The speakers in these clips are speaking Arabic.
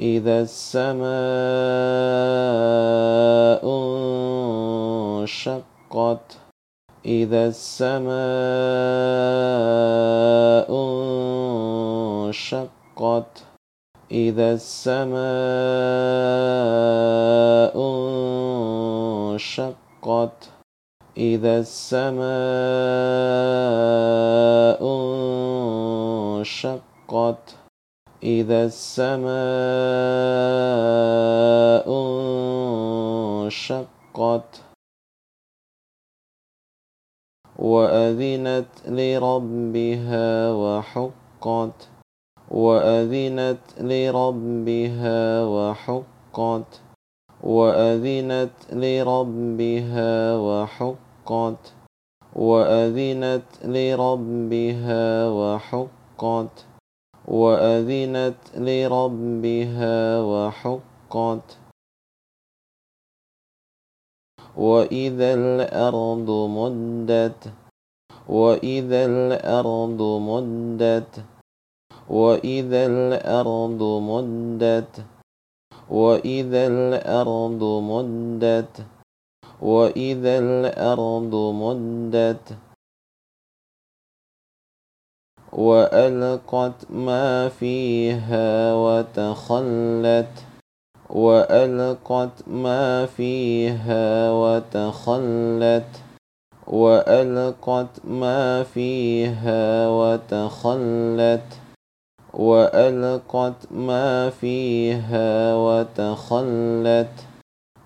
إذا السماء انشقت إذا السماء انشقت إذا السماء انشقت إذا السماء انشقت. إذا السماء انشقت وأذنت لربها وحقت وأذنت لربها وحقت وأذنت لربها وحقت وأذنت لربها وحقت وأذنت لربها وحقت. وإذا الأرض مدت وإذا الأرض مدت وإذا الأرض مدت وإذا الأرض مدت وإذا الأرض مدت. وألقت ما فيها وتخلت وألقت ما فيها وتخلت وألقت ما فيها وتخلت وألقت ما فيها وتخلت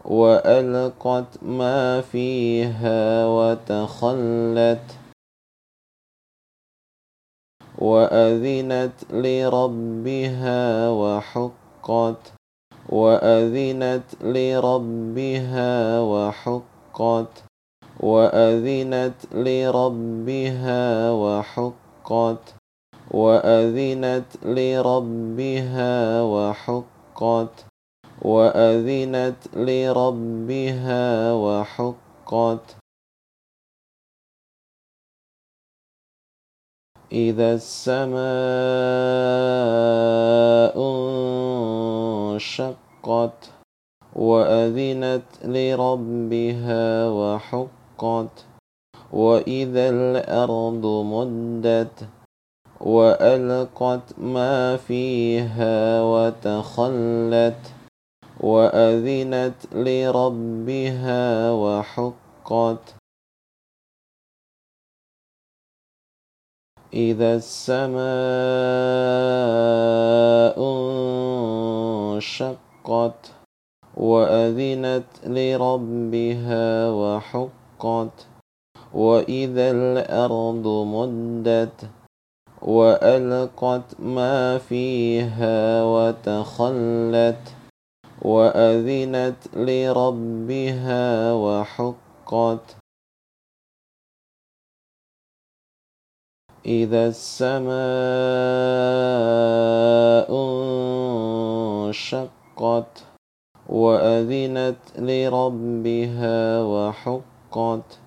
وألقت ما فيها وتخلت. وأذنت لربها وحقت وأذنت لربها وحقت وأذنت لربها وحقت وأذنت لربها وحقت وأذنت لربها وحقت. إذا السماء انشقت وأذنت لربها وحقت وإذا الأرض مدت وألقت ما فيها وتخلت وأذنت لربها وحقت إذا السماء انشقت وأذنت لربها وحقت وإذا الأرض مدت وألقت ما فيها وتخلت وأذنت لربها وحقت إذا السماء انشقت وأذنت لربها وحقت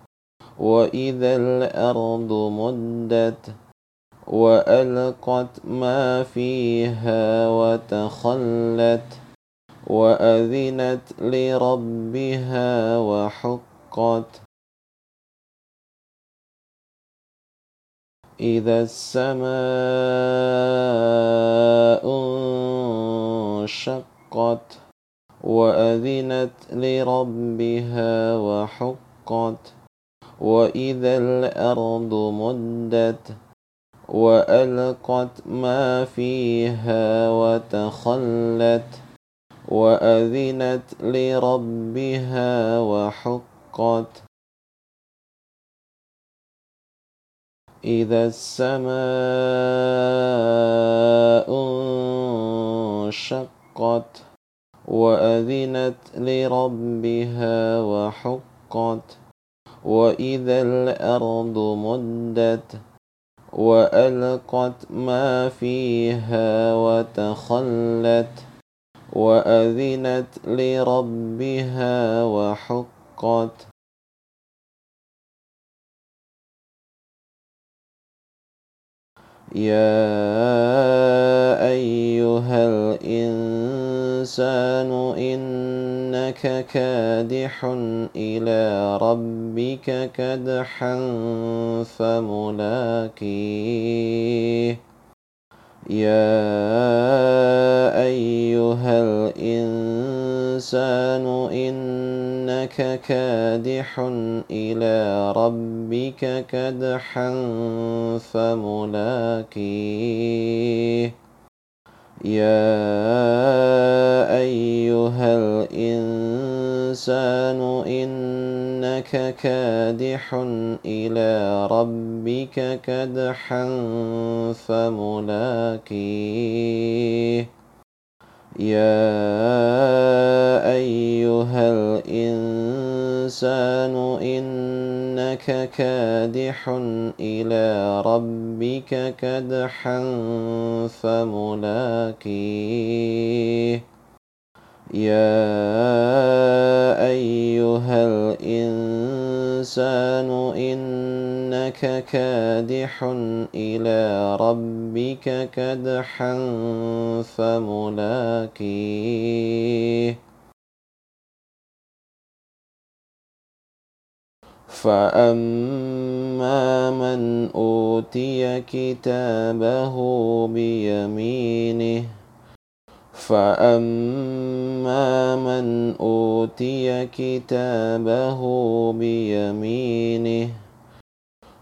وإذا الأرض مدت وألقت ما فيها وتخلت وأذنت لربها وحقت إذا السماء انشقت وأذنت لربها وحقت وإذا الأرض مدت وألقت ما فيها وتخلت وأذنت لربها وحقت إذا السماء انشقت وأذنت لربها وحقت وإذا الأرض مدت وألقت ما فيها وتخلت وأذنت لربها وحقت يا أيها الإنسان إنك كادح إلى ربك كدحا فملاقيه يا أيها الإنسان إنك كادح إلى ربك كدحا فملاقيه يا أيها الإنسان إنك كادح إلى ربك كدحا فملاقيه. يا أيها الإنسان إنك كادح إلى ربك كدحا فملاقيه. يا أيها الإنسان إنك كادح إلى ربك كدحا فملاقيه. فأما من أوتي كتابه بيمينه فأما من أوتي كتابه بيمينه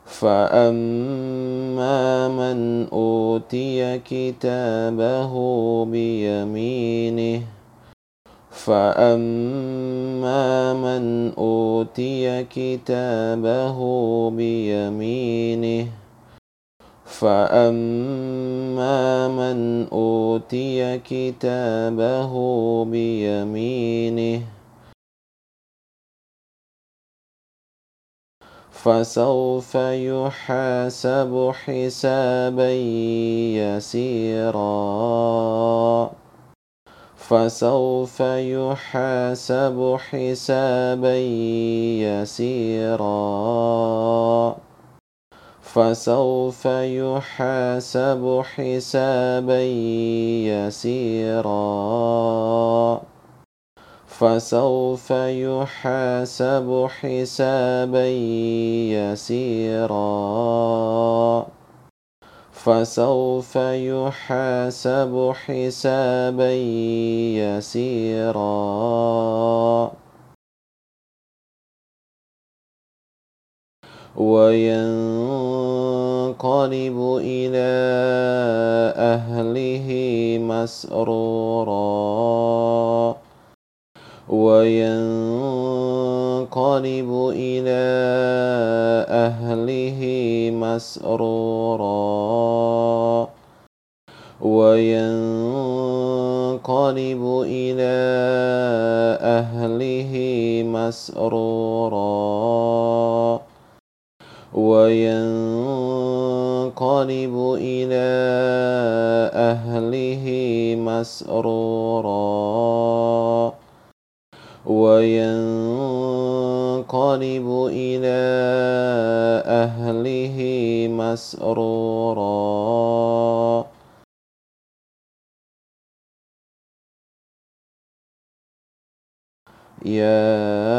فأما من أوتي كتابه بيمينه فأما من أوتي كتابه بيمينه فأما من أوتي كتابه بيمينه فسوف يحاسب حسابا يسيرا فسوف يحاسب حسابا يسيرا فسوف يحاسب حسابا يسيرا. فسوف يحاسب حسابا يسيرا. فسوف يحاسب حسابا يسيرا. وينقلب إلى أهله مسرورا. وينقلب إلى أهله مسرورا. وينقلب إلى أهله مسرورا. وينقلب إلى أهله مسرورا. وينقلب إلى أهله مسرورا. يا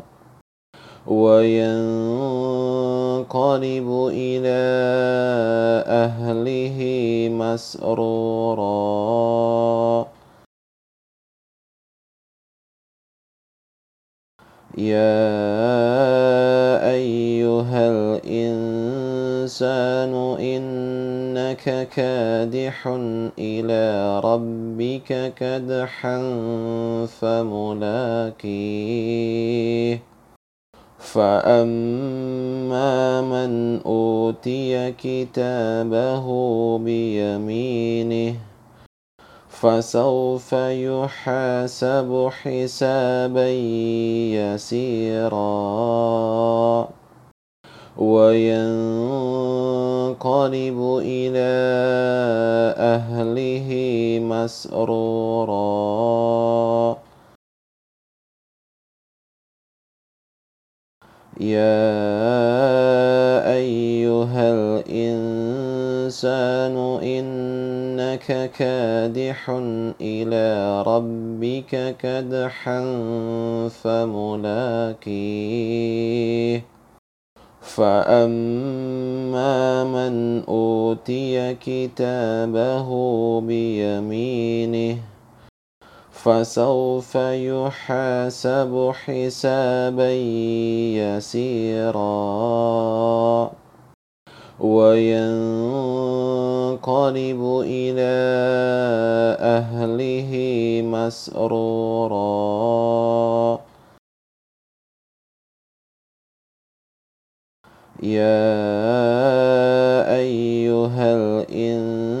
وينقلب إلى أهله مسرورا. يا أيها الإنسان إنك كادح إلى ربك كدحا فملاقيه. فأما من أوتي كتابه بيمينه فسوف يحاسب حسابا يسيرا وينقلب إلى أهله مسرورا يا أيها الإنسان إنك كادح إلى ربك كدحا فملاقيه فأما من أوتي كتابه بيمينه فسوف يحاسب حسابا يسيرا وينقلب إلى أهله مسرورا. يا أيها الإنسان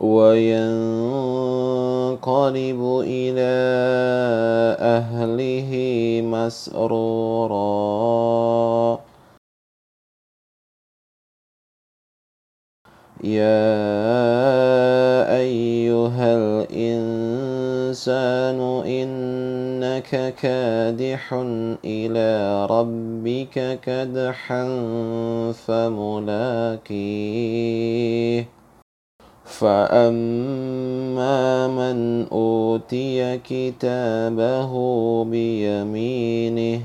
وينقلب إلى أهله مسرورا. يا أيها الإنسان إنك كادح إلى ربك كدحا فملاقيه. فأما من أوتي كتابه بيمينه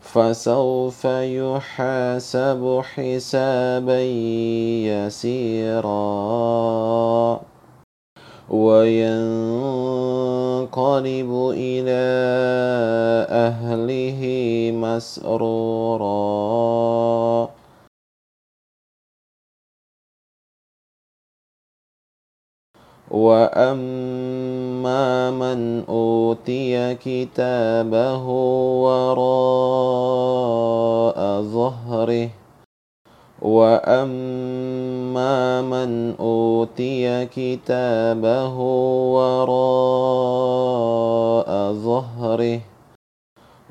فسوف يحاسب حسابا يسيرا وينقلب إلى أهله مسرورا وأما من أوتي كتابه وراء ظهره وأما من أوتي كتابه وراء ظهره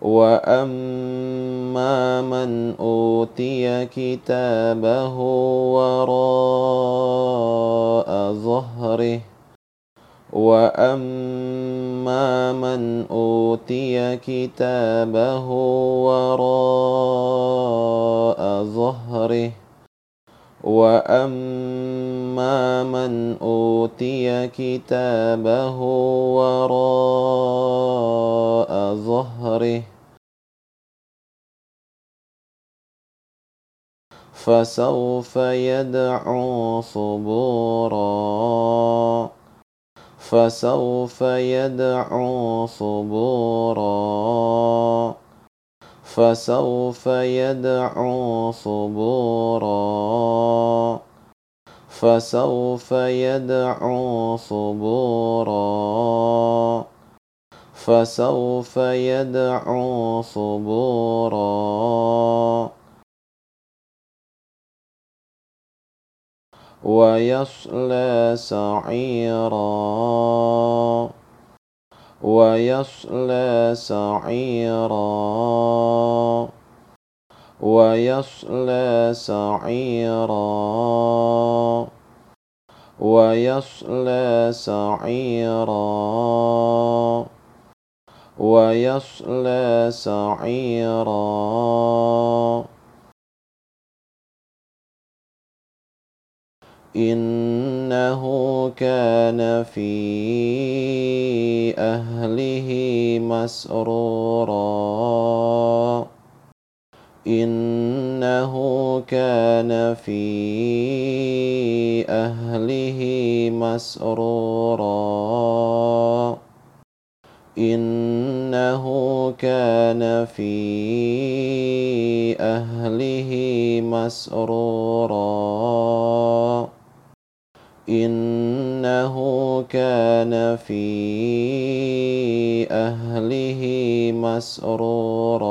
وأما من أوتي كتابه وراء ظهره وأما من أوتي كتابه وراء ظهره وأما من أوتي كتابه وراء ظهره فسوف يدعو صبورا فسوف يدعو صبورا فسوف يدعو صبورا فسوف يدعو صبورا فسوف يدعو صبورا ويصلى سعيرا. ويصلى سعيرا. ويصلى سعيرا. ويصلى سعيرا. ويصلى سعيرا. إنه كان في أهله مسرورا. إنه كان في أهله مسرورا. إنه كان في أهله مسرورا. إنه كان في أهله مسرورا.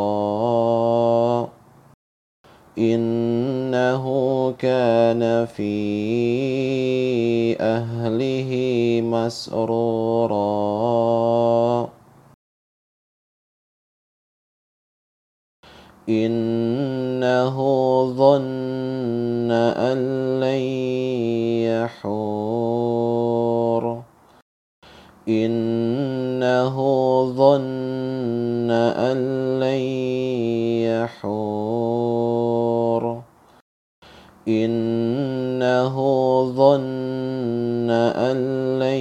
إنه كان في أهله مسرورا. إنه ظن أن لن يحور. إنه ظن أن لن يحور. إنه ظن أن لن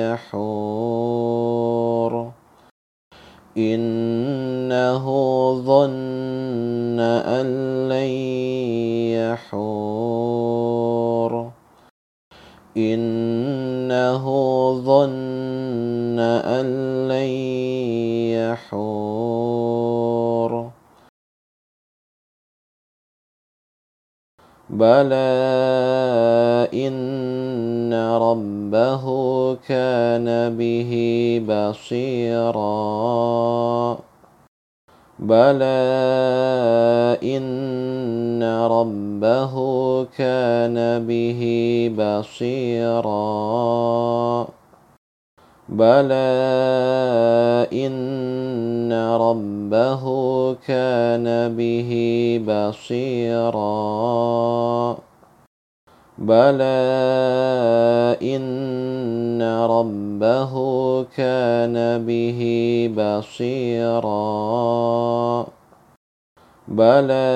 يحور. إنه ظن أن لن يحور. إنه ظن أن لن يحور. بلى إن ربه كان به بصيرا. بلى إن ربه كان به بصيرا. بلى إن ربه كان به بصيرا. بلى إن ربه كان به بصيرا. بلى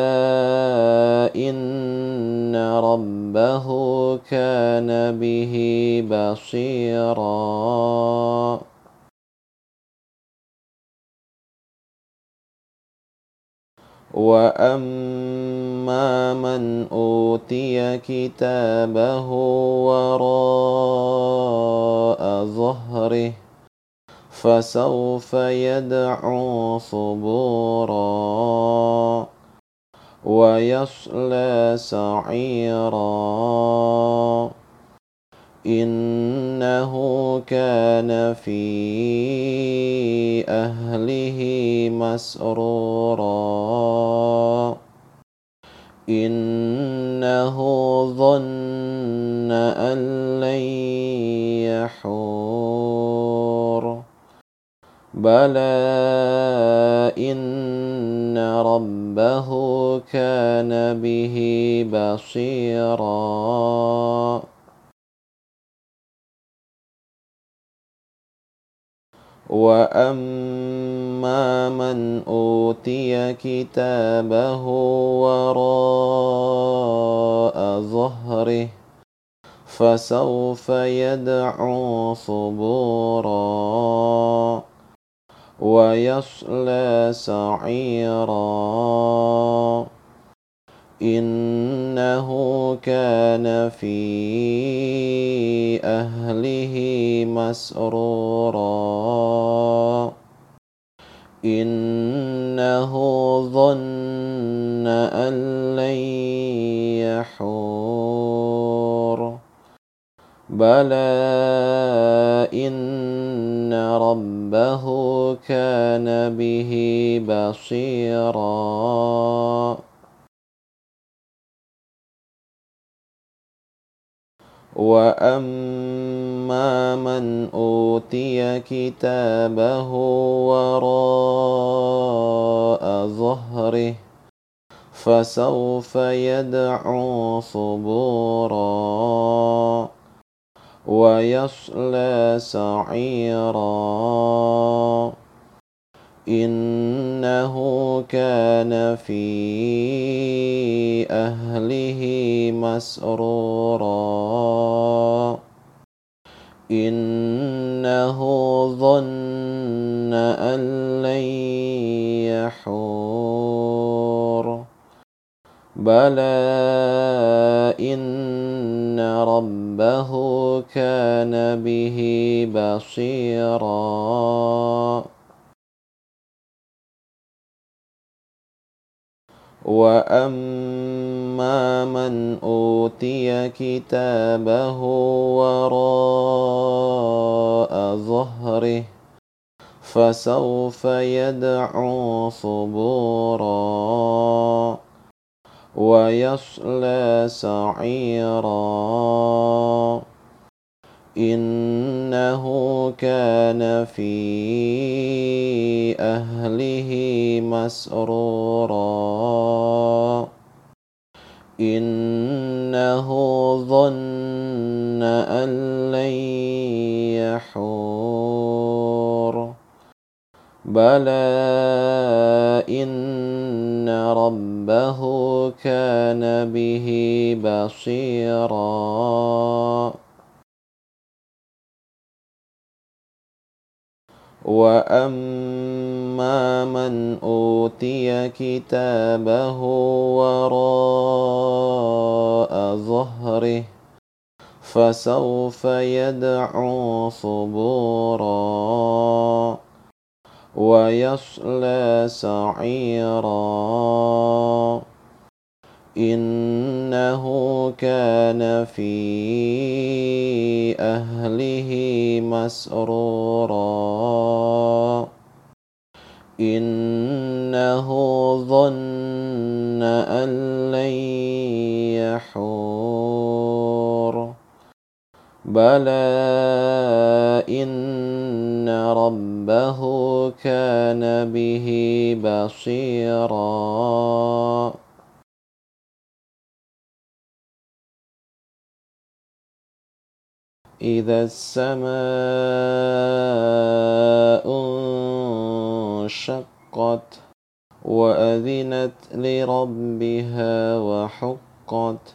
إن ربه كان به بصيرا وأما من أوتي كتابه وراء ظهره فسوف يدعو ثبورا ويصلى سعيرا. إنه كان في أهله مسرورا. إنه ظن أن لن يحور. بلى إن ربه كان به بصيرا وأما من أوتي كتابه وراء ظهره فسوف يدعو ثبورا ويصلى سعيرا. إنه كان في أهله مسرورا. إنه ظن أن لن يحور. بلى إن ربه كان به بصيرا وأما من أوتي كتابه وراء ظهره فسوف يدعو ثبورا ويصلى سعيرا. إنه كان في أهله مسرورا. إنه ظن أن لن يحور. بلى إن ربه كان به بصيرا. واما من اوتي كتابه وراء ظهره فسوف يدعو ثبورا. ويصلى سعيرا. إنه كان في أهله مسرورا. إنه ظن أن لن يحور. بلى ان ربه كان به بصيرا واما من اوتي كتابه وراء ظهره فسوف يدعو ثبورا ويصلى سعيرا. إنه كان في أهله مسرورا. إنه ظن أن لن يحور. بلى ان ربه كان به بصيرا إذا السماء انشقت وأذنت لربها وحقت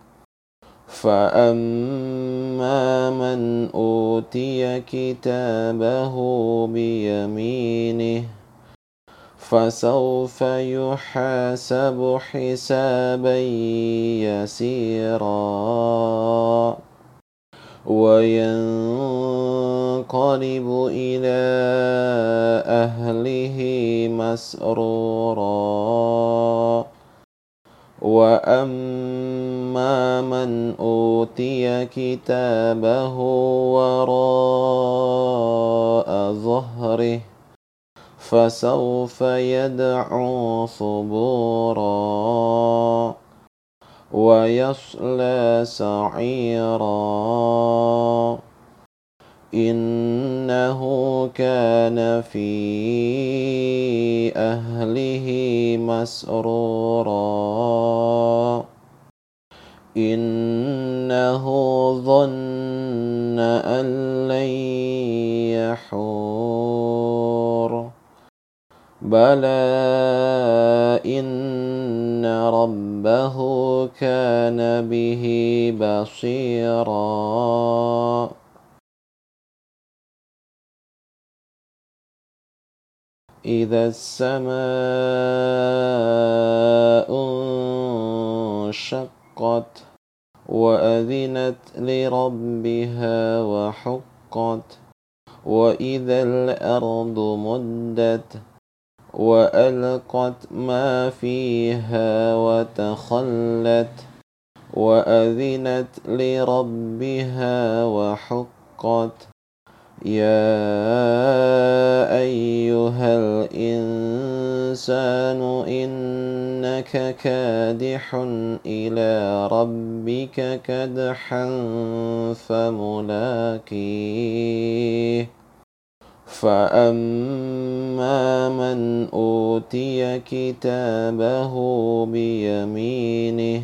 فأما من أوتي كتابه بيمينه فسوف يحاسب حسابا يسيرا وينقلب إلى اهله مسرورا واما من اوتي كتابه وراء ظهره فسوف يدعو ثبورا ويصلى سعيرا إنه كان في أهله مسرورا. إنه ظن أن لن يحور. بلى إن ربه كان به بصيرا. إذا السماء انشقت وأذنت لربها وحقت وإذا الأرض مدت وألقت ما فيها وتخلت وأذنت لربها وحقت يا أيها الإنسان إنك كادح إلى ربك كدحا فملاقيه. فأما من أوتي كتابه بيمينه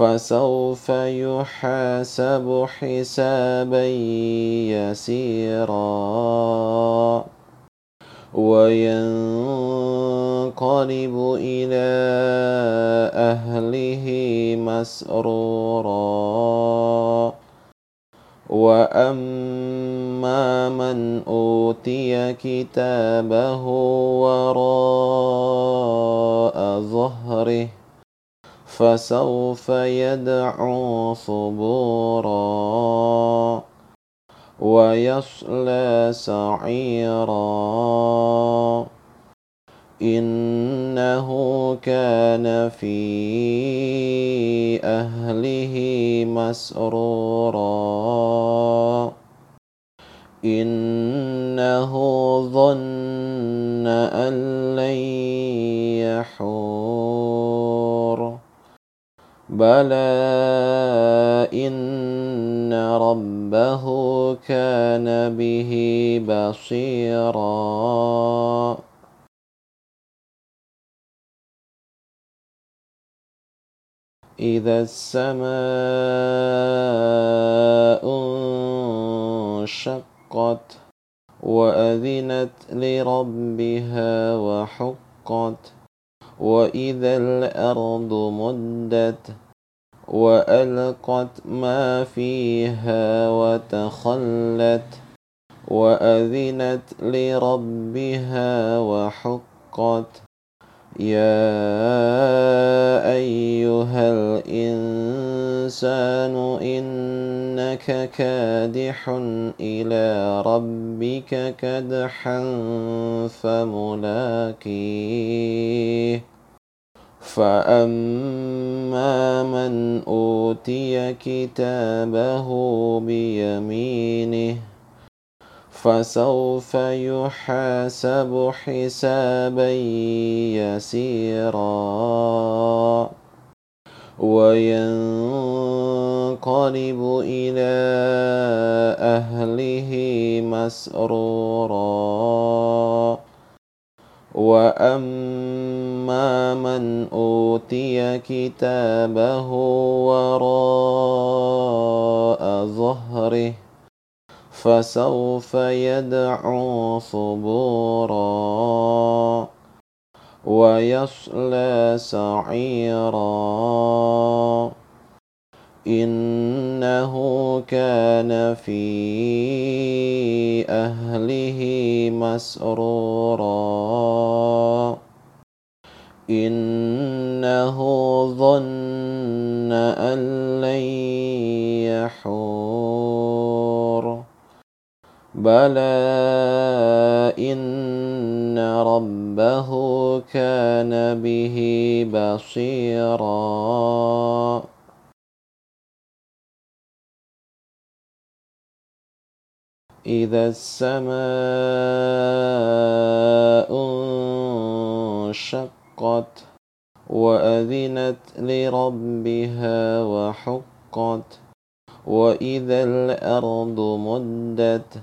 فسوف يحاسب حسابا يسيرا وينقلب إلى أهله مسرورا وأما من أوتي كتابه وراء ظهره فسوف يدعو ثبورا ويصلى سعيرا. إنه كان في أهله مسرورا. إنه ظن أن لن يحور. بلى إن ربه كان به بصيرا إذا السماء انشقت وأذنت لربها وحقت وإذا الأرض مدت وألقت ما فيها وتخلت وأذنت لربها وحقت يا أيها الإنسان إنك كادح إلى ربك كدحا فملاقيه فأما من أوتي كتابه بيمينه فسوف يحاسب حسابا يسيرا وينقلب إلى أهله مسرورا وأما من أوتي كتابه وراء ظهره فسوف يدعو ثبورا ويصلى سعيرا. إنه كان في أهله مسرورا. إنه ظن أن لن يحور. بلى إن ربه كان به بصيرا إذا السماء انشقت وأذنت لربها وحقت وإذا الأرض مدت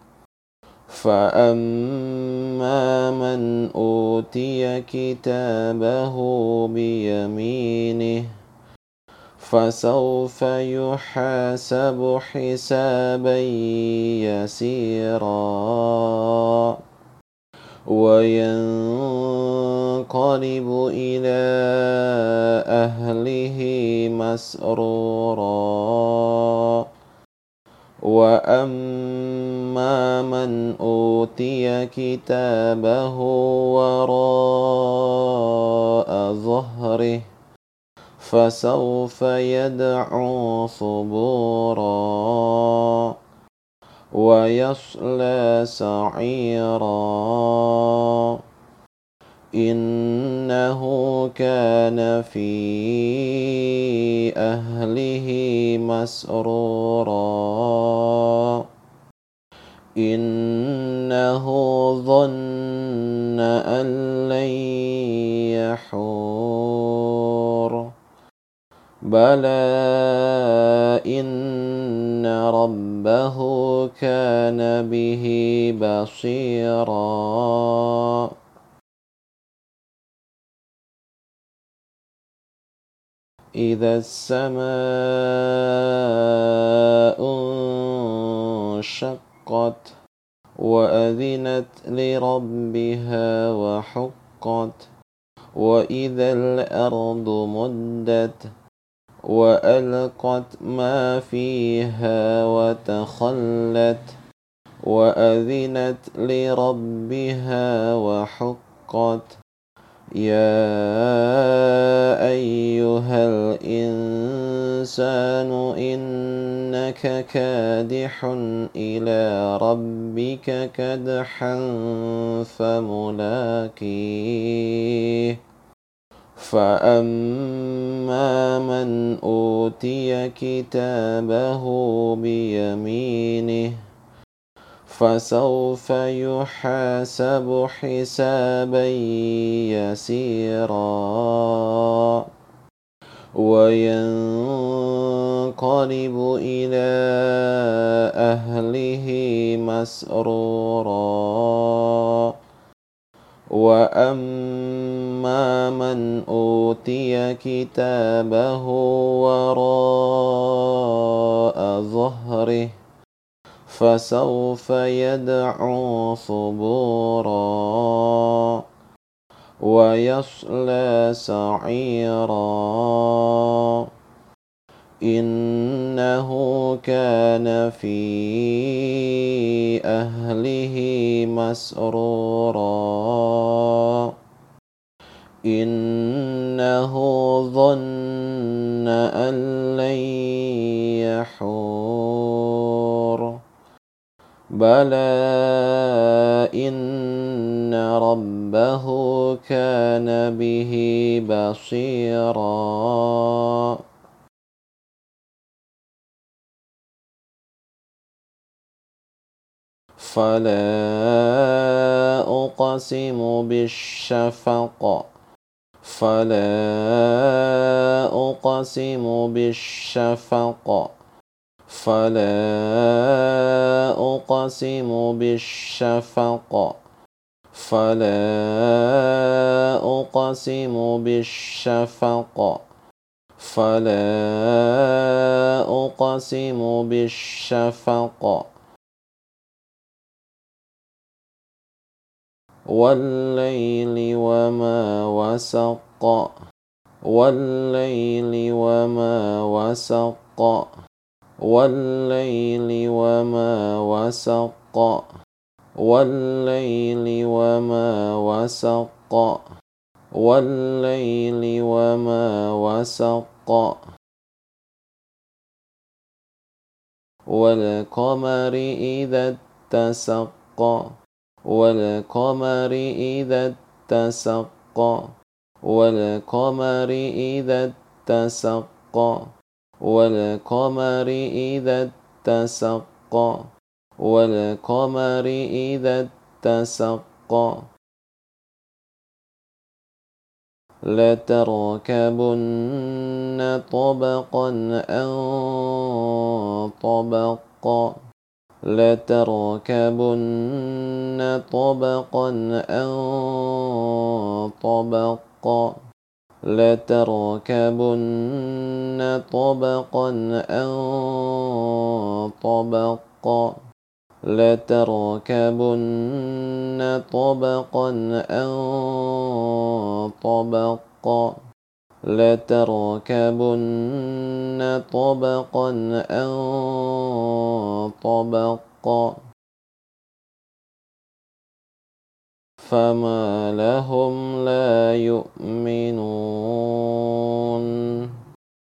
فأما من أوتي كتابه بيمينه فسوف يحاسب حسابا يسيرا وينقلب إلى أهله مسرورا وأما من أوتي كتابه وراء ظهره فسوف يدعو ثبورا ويصلى سعيرا إنه كان في أهله مسرورا. إنه ظن أن لن يحور. بلى إن ربه كان به بصيراً. إذا السماء انشقت وأذنت لربها وحقت وإذا الأرض مدت وألقت ما فيها وتخلت وأذنت لربها وحقت يا أيها الإنسان إنك كادح إلى ربك كدحا فملاقيه. فأما من أوتي كتابه بيمينه فسوف يحاسب حسابا يسيرا وينقلب إلى أهله مسرورا وأما من أوتي كتابه وراء ظهره فسوف يدعو ثبورا ويصلى سعيرا. إنه كان في أهله مسرورا. إنه ظن أن لن يحور. بلى إن ربه كان به بصيرا فلا أقسم بالشفق فلا أقسم بالشفق فلا أقسم بالشفق. فلا أقسم بالشفق. فلا أقسم بالشفق. والليل وما وسق. والليل وما وسق. والليل وما وسق. والليل وما وسق. والليل وما وسق. والقمر إذا اتسق. والقمر إذا اتسق. والقمر إذا اتسق. والقمر إذا اتسق والقمر إذا اتسق. لتركبن طبقا عن طبق. لتركبن طبقا عن طبق. لتركبن طبقا عن طبق. لتركبن طبقا عن طبق. لتركبن طبقا عن طبق. فما لهم لا يؤمنون.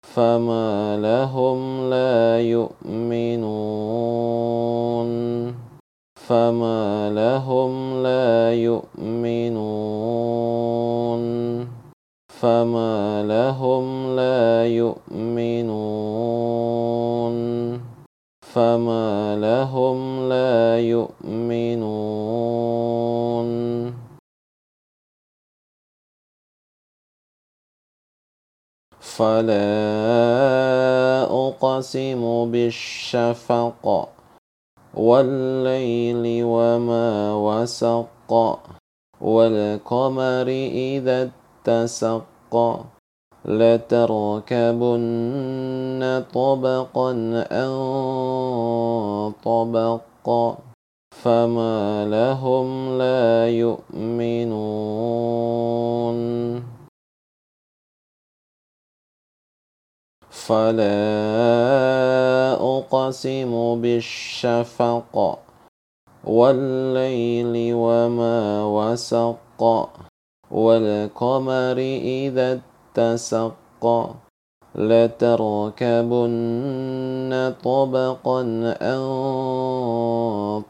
فما لهم لا يؤمنون. فما لهم لا يؤمنون. فما لهم بالشفق والليل وما وسق والقمر إذا اتسق لتركبن طبقا أن طبق فما لهم لا يؤمنون فلا أقسم بالشفق والليل وما وسق والقمر إذا اتسق لتركبن طبقا أن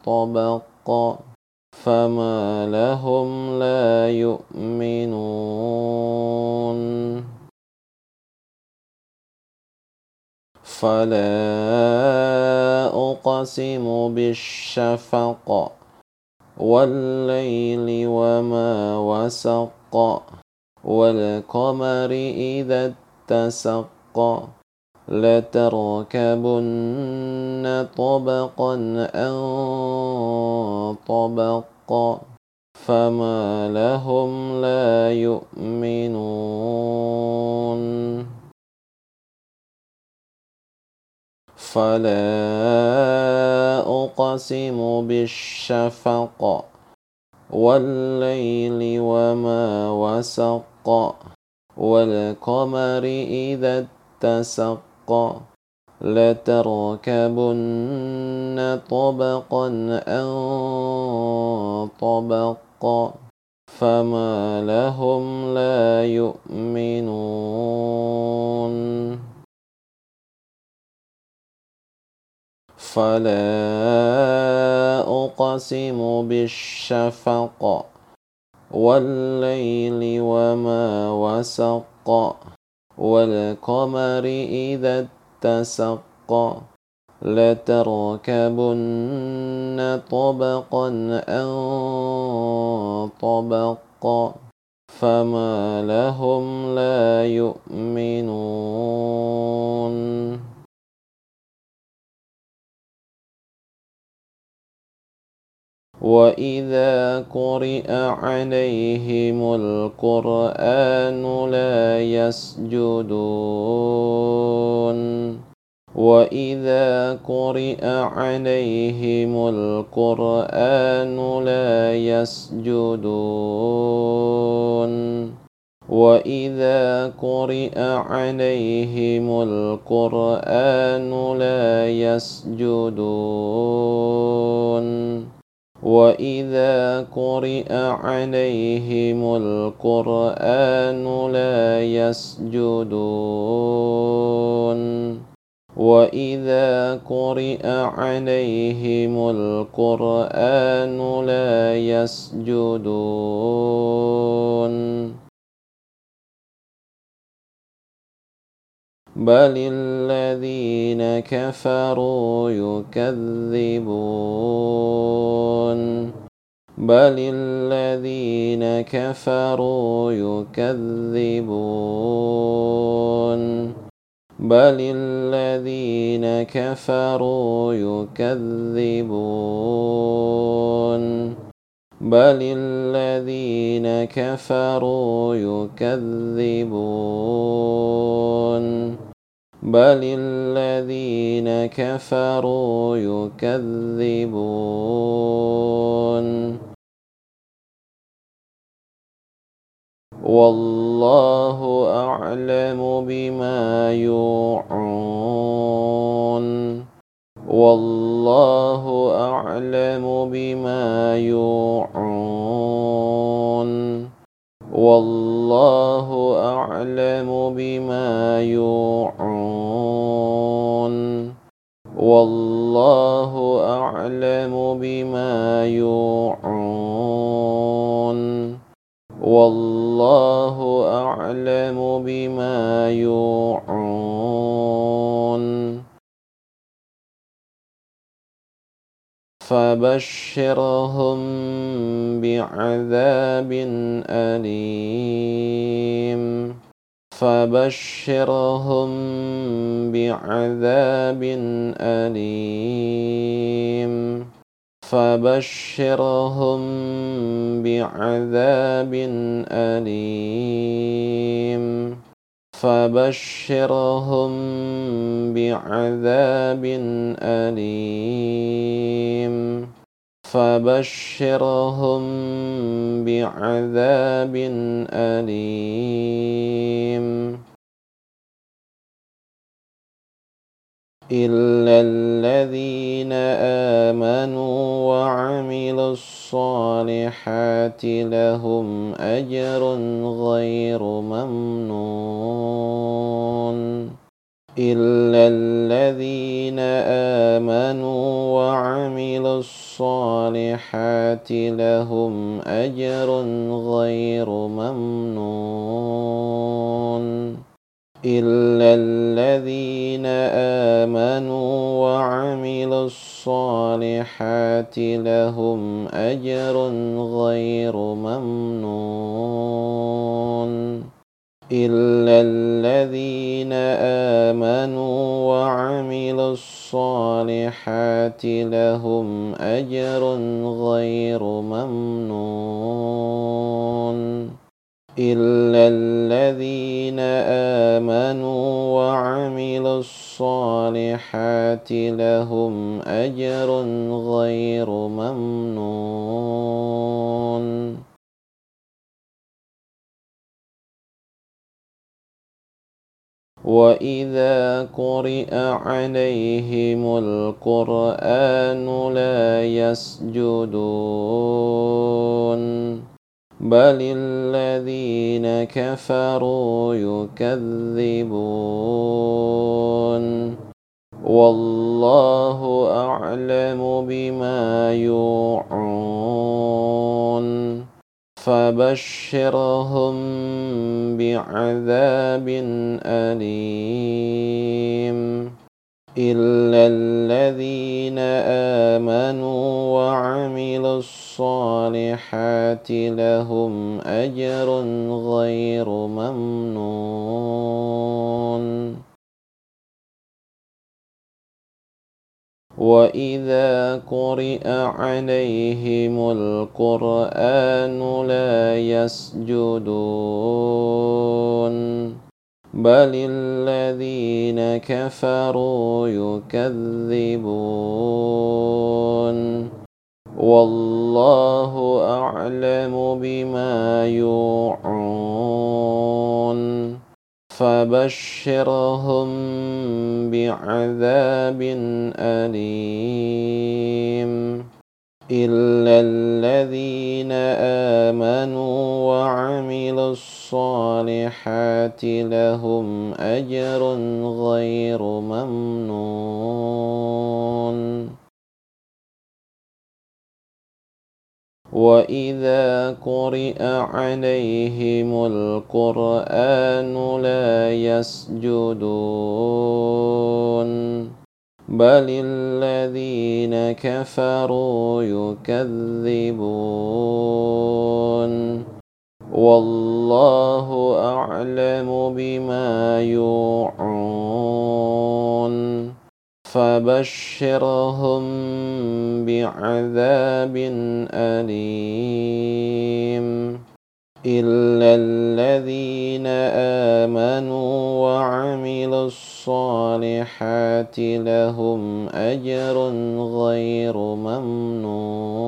طبق فما لهم لا يؤمنون فلا أقسم بالشفق والليل وما وسق والقمر إذا اتسق لتركبن طبقا أن طبق فما لهم لا يؤمنون فلا أقسم بالشفق والليل وما وسق والقمر إذا اتسق لتركبن طبقا أن طبق فما لهم لا يؤمنون فلا أقسم بالشفق والليل وما وسق والقمر إذا اتسق لتركبن طبقا أن طبق فما لهم لا يؤمنون وإذا قرئ عليهم القرآن لا يسجدون وإذا قرئ عليهم القرآن لا يسجدون وإذا قرئ عليهم القرآن لا يسجدون وإذا قرئ عليهم القرآن لا يسجدون وإذا قرئ عليهم القرآن لا يسجدون بل الذين كفروا يكذبون بل الذين كفروا يكذبون بل الذين كفروا يكذبون بل الذين كفروا يكذبون بل الذين كفروا يكذبون والله أعلم بما يوعون والله أعلم بما يوعون والله أعلم بما يوعون. والله أعلم بما يوعون. والله أعلم بما يوعون. فبشرهم بعذاب أليم. فبشرهم بعذاب أليم. فبشرهم بعذاب أليم. فبشرهم بعذاب أليم. فبشرهم بعذاب أليم. إلا الذين آمنوا وعملوا الصالحات لهم أجر غير ممنون. إلا الذين آمنوا وعملوا الصالحات لهم أجر غير ممنون. إلا الذين آمنوا وعملوا الصالحات لهم أجر غير ممنون. إلا الذين آمنوا وعملوا الصالحات لهم أجر غير ممنون. إلا الذين آمنوا وعملوا الصالحات لهم أجر غير ممنون. وإذا قرئ عليهم القرآن لا يسجدون. بل الذين كفروا يكذبون والله أعلم بما يوعون فبشرهم بعذاب أليم إلا الذين آمنوا وعملوا الصالحات لهم أجر غير ممنون. وإذا قرئ عليهم القرآن لا يسجدون. بل الذين كفروا يكذبون والله أعلم بما يوعون فبشرهم بعذاب أليم إلا الذين آمنوا وعملوا الصالحات لهم أجر غير ممنون. وإذا قرئ عليهم القرآن لا يسجدون. بل الذين كفروا يكذبون والله أعلم بما يوعون فبشرهم بعذاب أليم إلا الذين آمنوا وعملوا الصالحات لهم أجر غير ممنون.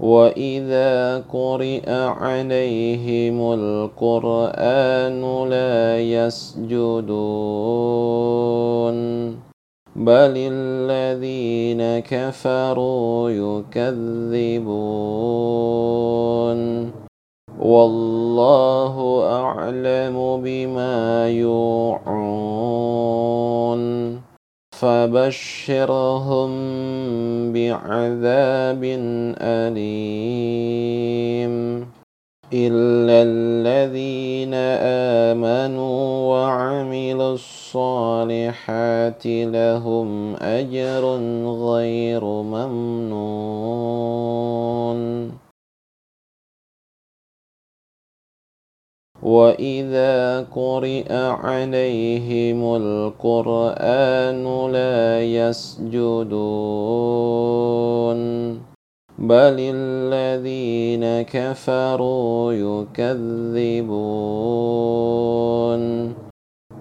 وإذا قرئ عليهم القرآن لا يسجدون. بل الذين كفروا يكذبون والله أعلم بما يوعون فبشرهم بعذاب أليم إلا الذين آمنوا وعملوا الصالحات لهم أجر غير ممنون. وإذا قرئ عليهم القرآن لا يسجدون. بل الذين كفروا يكذبون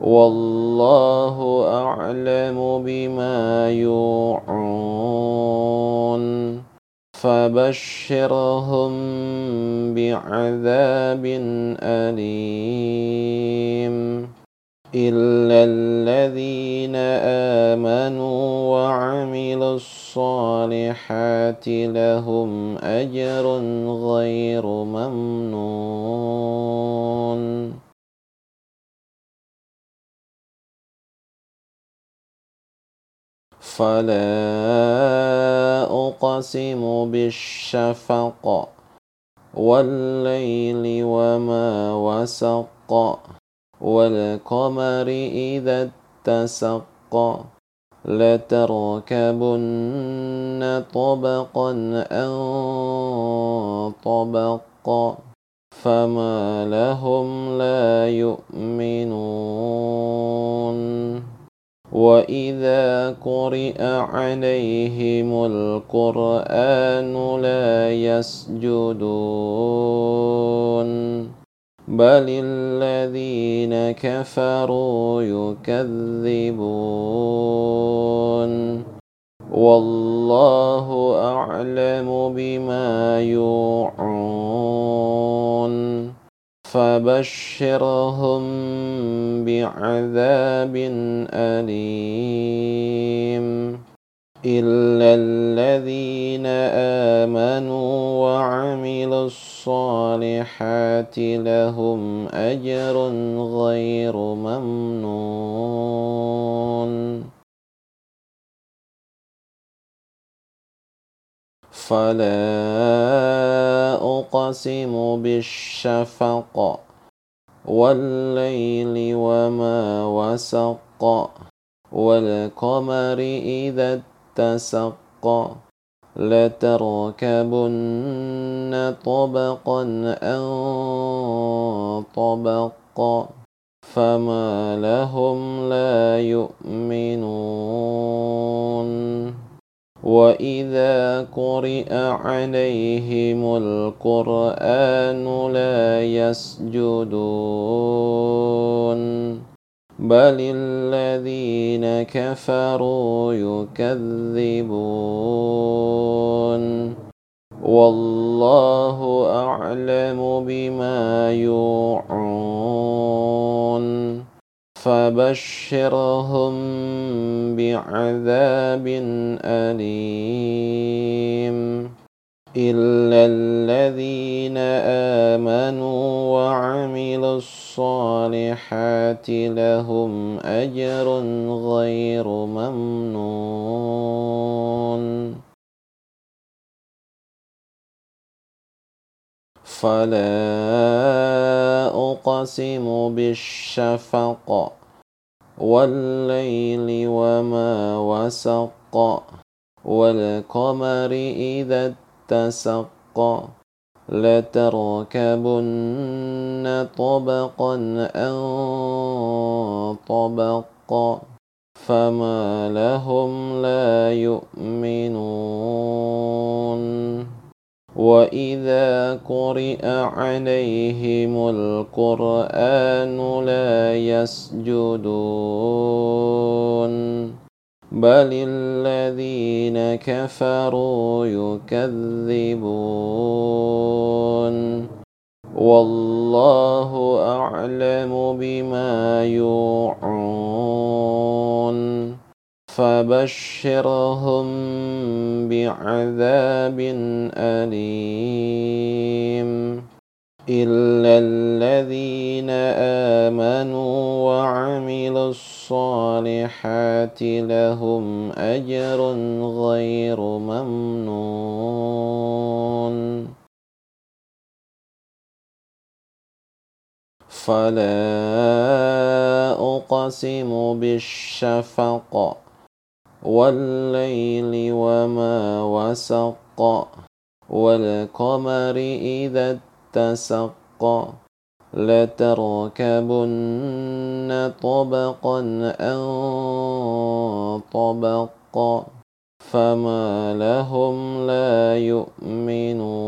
والله أعلم بما يوعون فبشرهم بعذاب أليم إلا الذين آمنوا وعملوا الصالحات لهم أجر غير ممنون. فلا أقسم بالشفق والليل وما وسق. والقمر إذا اتسق لتركبن طبقا أن طبق فما لهم لا يؤمنون. وإذا قرئ عليهم القرآن لا يسجدون. بل الذين كفروا يكذبون والله أعلم بما يوعون فبشرهم بعذاب أليم إلا الذين آمنوا وعملوا الصالحات لهم أجر غير ممنون. فلا أقسم بالشفق والليل وما وسق والقمر إذا اتسق لتركبن طبقا أن طبق فما لهم لا يؤمنون. وإذا قرئ عليهم القرآن لا يسجدون. بل الذين كفروا يكذبون والله أعلم بما يوعون فبشرهم بعذاب أليم إلا الذين آمنوا وعملوا الصالحات لهم أجر غير ممنون. فلا أقسم بالشفق والليل وما وسق والقمر إذا اتسق لتركبن طبقا أن طبق فما لهم لا يؤمنون. وإذا قرئ عليهم القرآن لا يسجدون. بل الذين كفروا يكذبون والله أعلم بما يوعون فبشرهم بعذاب أليم إلا الذين آمنوا وعملوا الصالحات لهم أجر غير ممنون. فلا أقسم بالشفق والليل وما وسق والقمر إذا اتسق لتركبن طبقا أن طبق فما لهم لا يؤمنون.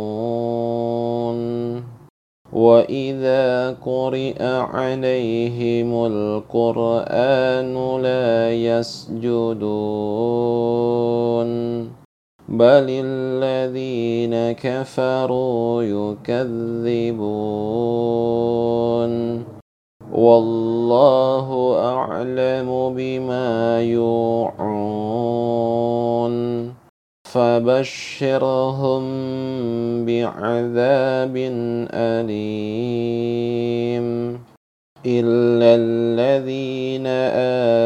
وإذا قرئ عليهم القرآن لا يسجدون. بل الذين كفروا يكذبون والله أعلم بما يوعون فبشرهم بعذاب أليم إلا الذين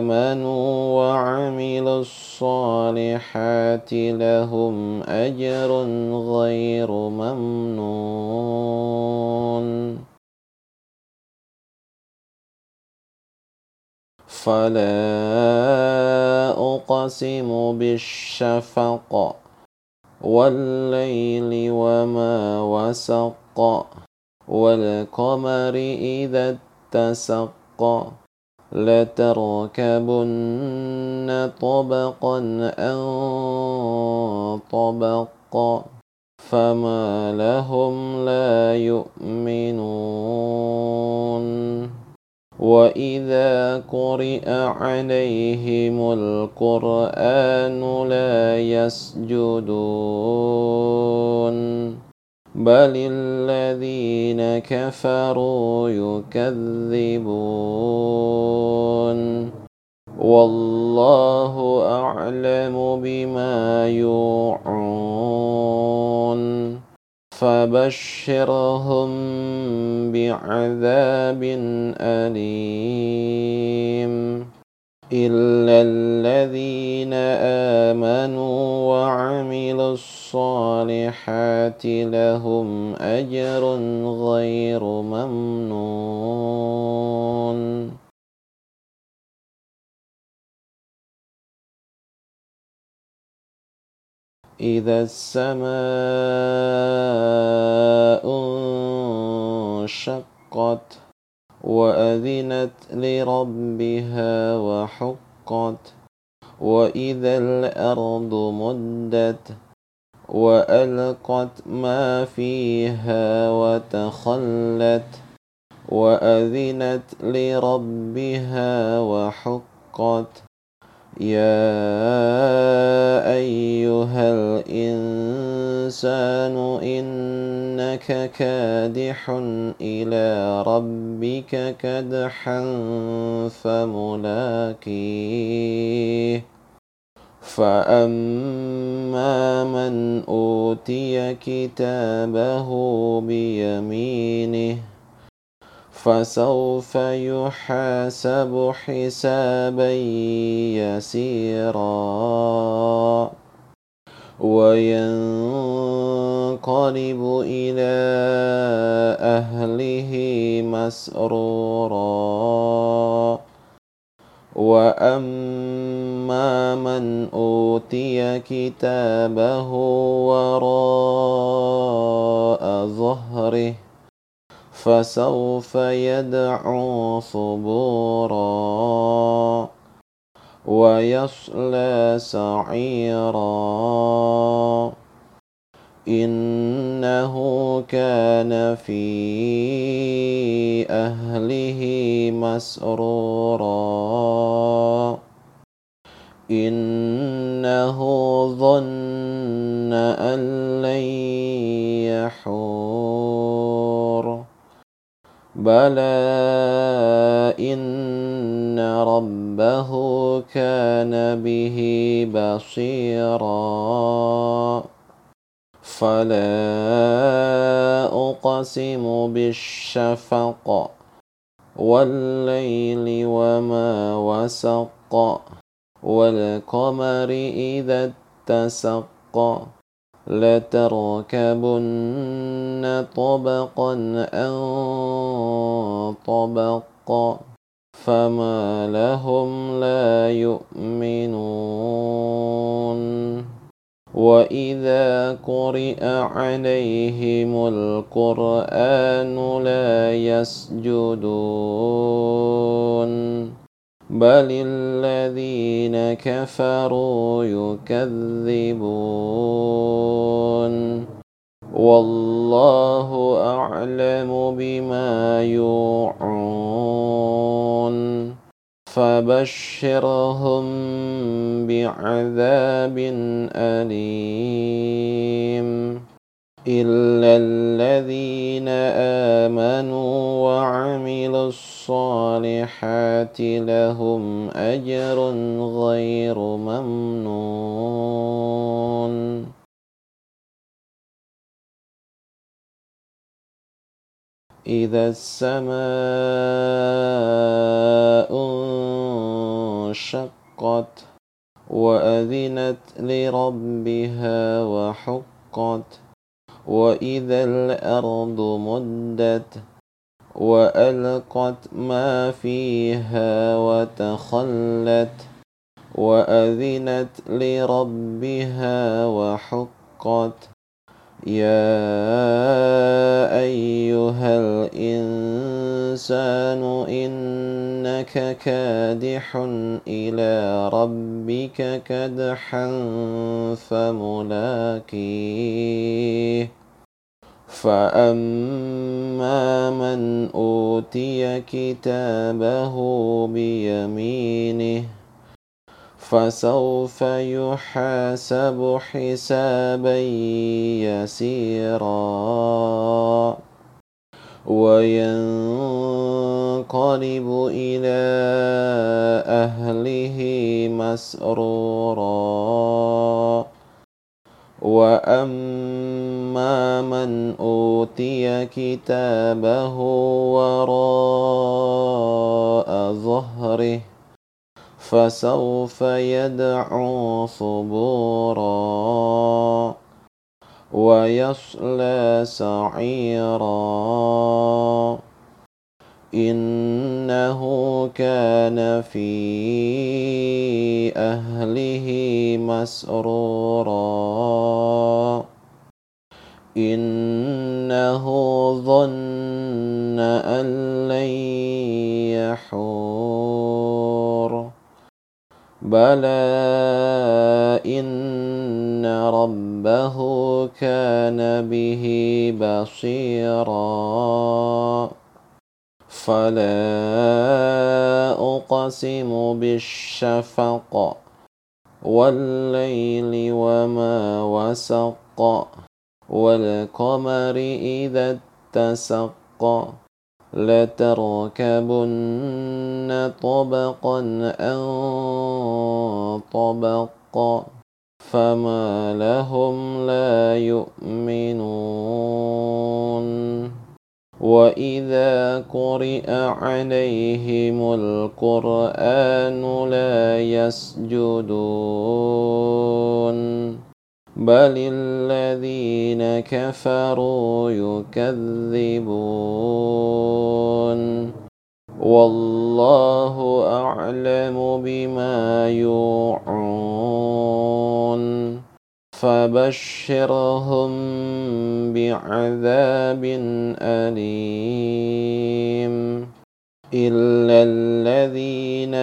آمنوا وعملوا الصالحات لهم أجر غير ممنون. فلا أقسم بالشفق والليل وما وسق والقمر إذا اتسق لتركبن طبقا أن طبق فما لهم لا يؤمنون. وإذا قرئ عليهم القرآن لا يسجدون. بل الذين كفروا يكذبون والله أعلم بما يوعون فبشرهم بعذاب أليم إلا الذين آمنوا وعملوا الصالحات لهم أجر غير ممنون. إذا السماء انشقت وأذنت لربها وحقت وإذا الأرض مدت وألقت ما فيها وتخلت وأذنت لربها وحقت. يا أيها الإنسان إنك كادح إلى ربك كدحا فملاقيه. فأما من أوتي كتابه بيمينه فسوف يحاسب حسابا يسيرا وينقلب إلى أهله مسرورا وأما من أوتي كتابه وراء ظهره فسوف يدعو ثبورا ويصلى سعيرا. إنه كان في أهله مسرورا. بلى إن ربه كان به بصيرا فلا أقسم بالشفق والليل وما وسق والقمر إذا اتسق لتركبن طبقا عن طبق فما لهم لا يؤمنون. وإذا قرئ عليهم القرآن لا يسجدون. بل الذين كفروا يكذبون والله اعلم بما يوعون فبشرهم بعذاب اليم إلا الذين آمنوا وعملوا الصالحات لهم أجر غير ممنون. إذا السماء انشقت وأذنت لربها وحقت وإذا الأرض مدت وألقت ما فيها وتخلت وأذنت لربها وحقت يا أيها الإنسان إنك كادح إلى ربك كدحا فملاقيه. فأما من أوتي كتابه بيمينه فسوف يحاسب حسابا يسيرا وينقلب إلى أهله مسرورا وأما من أوتي كتابه وراء ظهره فسوف يدعو ثبورا ويصلى سعيرا. إنه كان في أهله مسرورا. إنه ظن أن لن يحور. بلى إن ربه كان به بصيرا فلا أقسم بالشفق والليل وما وسق والقمر إذا اتسق لتركبن طبقا عن طبق فما لهم لا يؤمنون. وإذا قرئ عليهم القرآن لا يسجدون. بل الذين كفروا يكذبون والله اعلم بما يوعون فبشرهم بعذاب اليم إلا الذين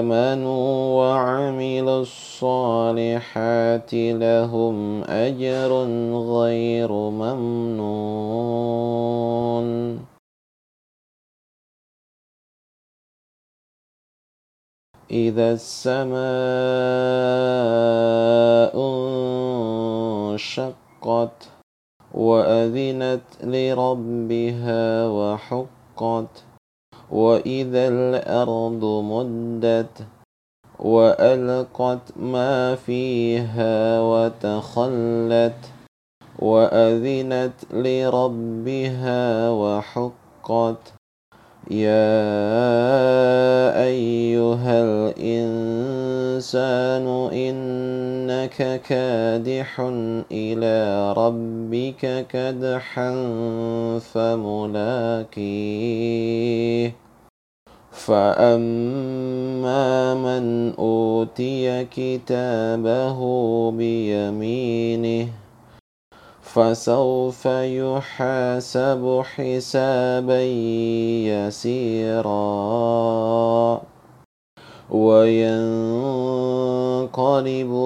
آمنوا وعملوا الصالحات لهم أجر غير ممنون. إذا السماء انشقت وأذنت لربها وحقت وإذا الأرض مدت وألقت ما فيها وتخلت وأذنت لربها وحقت يا أيها الإنسان إنك كادح إلى ربك كدحا فملاقيه فأما من أوتي كتابه بيمينه فسوف يحاسب حسابا يسيرا وينقلب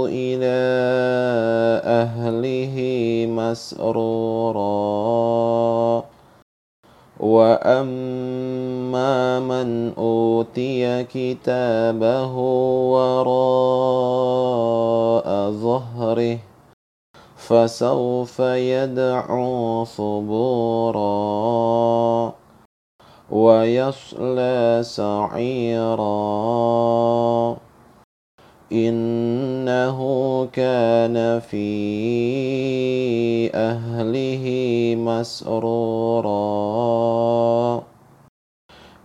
إلى أهله مسرورا وأما من أوتي كتابه وراء ظهره فسوف يدعو ثبورا ويصلى سعيرا. إنه كان في أهله مسرورا.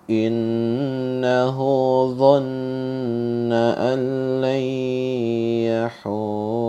إنه ظن أن لن يحور.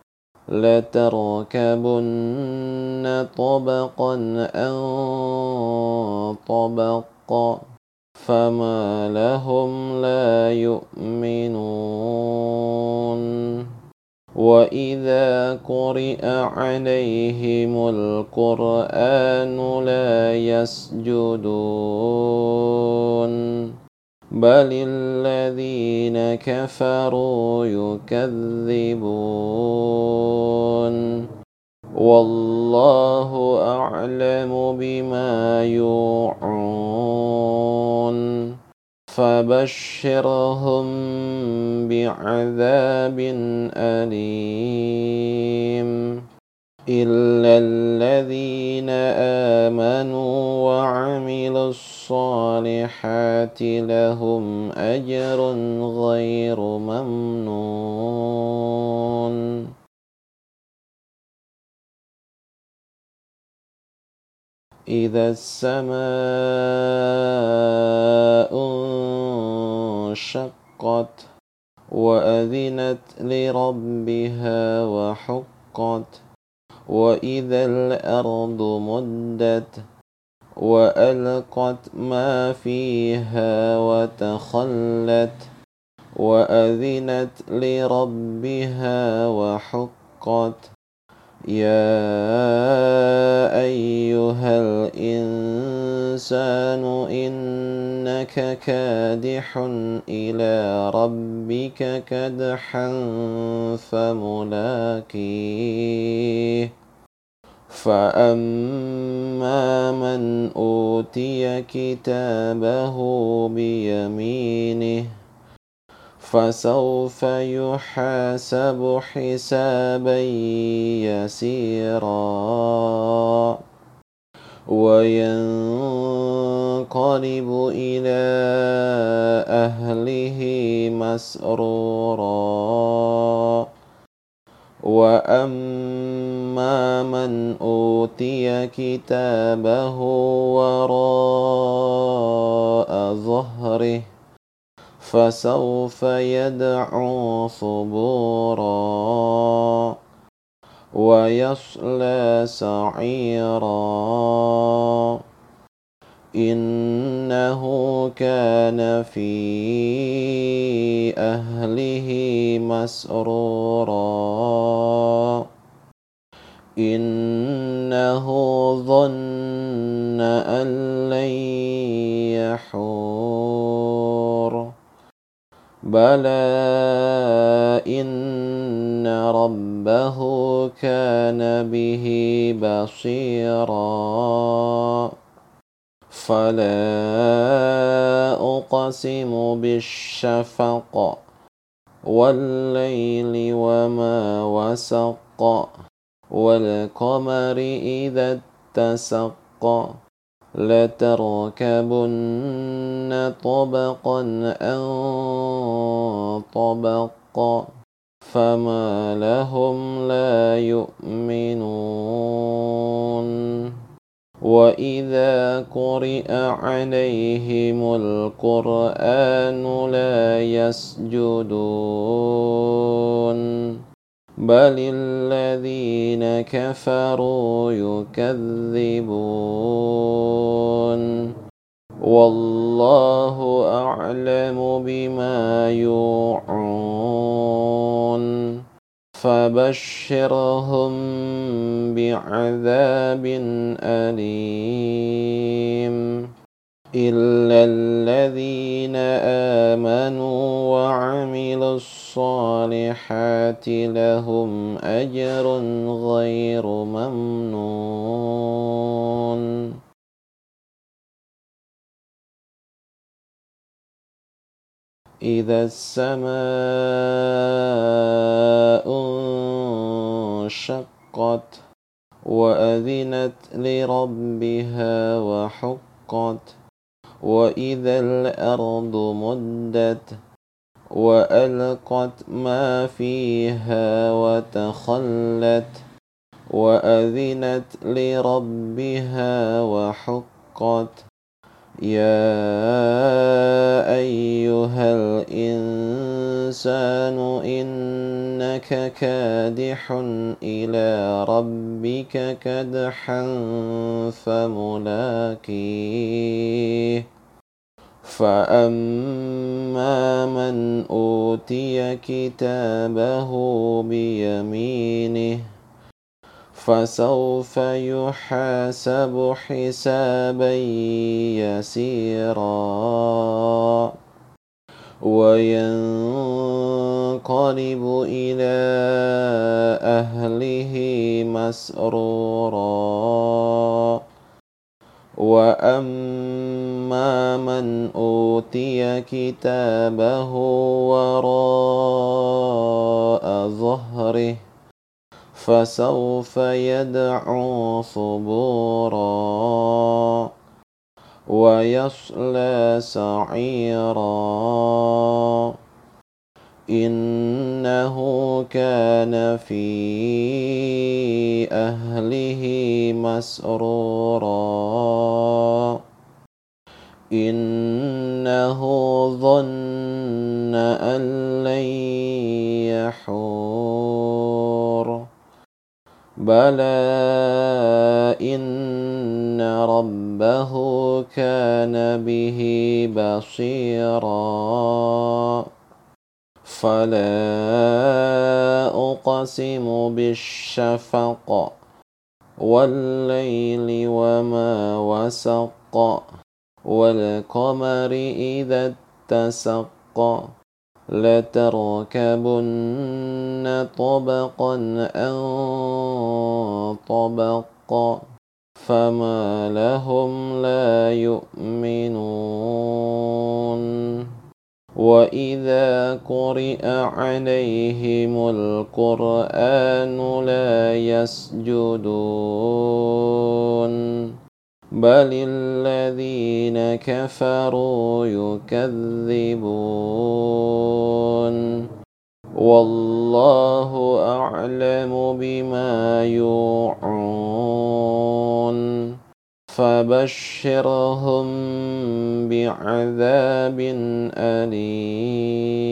لتركبن طبقا عن طبق فما لهم لا يؤمنون. وإذا قرئ عليهم القرآن لا يسجدون. بل الذين كفروا يكذبون والله أعلم بما يوعون فبشرهم بعذاب أليم إلا الذين آمنوا وعملوا الصالحات لهم أجر غير ممنون. إذا السماء انشقت وأذنت لربها وحقت وإذا الأرض مدت وألقت ما فيها وتخلت وأذنت لربها وحقت يا أيها الإنسان إنك كادح إلى ربك كدحا فملاقيه. فأما من أوتي كتابه بيمينه فسوف يحاسب حسابا يسيرا وينقلب إلى أهله مسرورا وأما من أوتي كتابه وراء ظهره فسوف يدعو ثبورا ويصلى سعيرا. إنه كان في أهله مسرورا. إنه ظن أن لن يحور. بلى إن ربه كان به بصيرا فلا أقسم بالشفق والليل وما وسق والقمر إذا اتسق لتركبن طبقا عن طبق فما لهم لا يؤمنون. وإذا قرئ عليهم القرآن لا يسجدون. بل الذين كفروا يكذبون والله اعلم بما يوعون فبشرهم بعذاب اليم إلا الذين آمنوا وعملوا الصالحات لهم أجر غير ممنون. إذا السماء انشقت وأذنت لربها وحقت وإذا الأرض مدت وألقت ما فيها وتخلت وأذنت لربها وحقت يا أيها الإنسان إنك كادح إلى ربك كدحا فملاقيه فأما من أوتي كتابه بيمينه فسوف يحاسب حسابا يسيرا وينقلب إلى أهله مسرورا وأما من أوتي كتابه وراء ظهره فسوف يدعو ثبورا ويصلى سعيرا. إنه كان في أهله مسرورا. إنه ظن أن لن يحور. بلى إن ربه كان به بصيرا فلا أقسم بالشفق والليل وما وسق والقمر إذا اتسق لتركبن طبقا عن طبق فما لهم لا يؤمنون. وإذا قرئ عليهم القرآن لا يسجدون. بل الذين كفروا يكذبون والله اعلم بما يوعون فبشرهم بعذاب اليم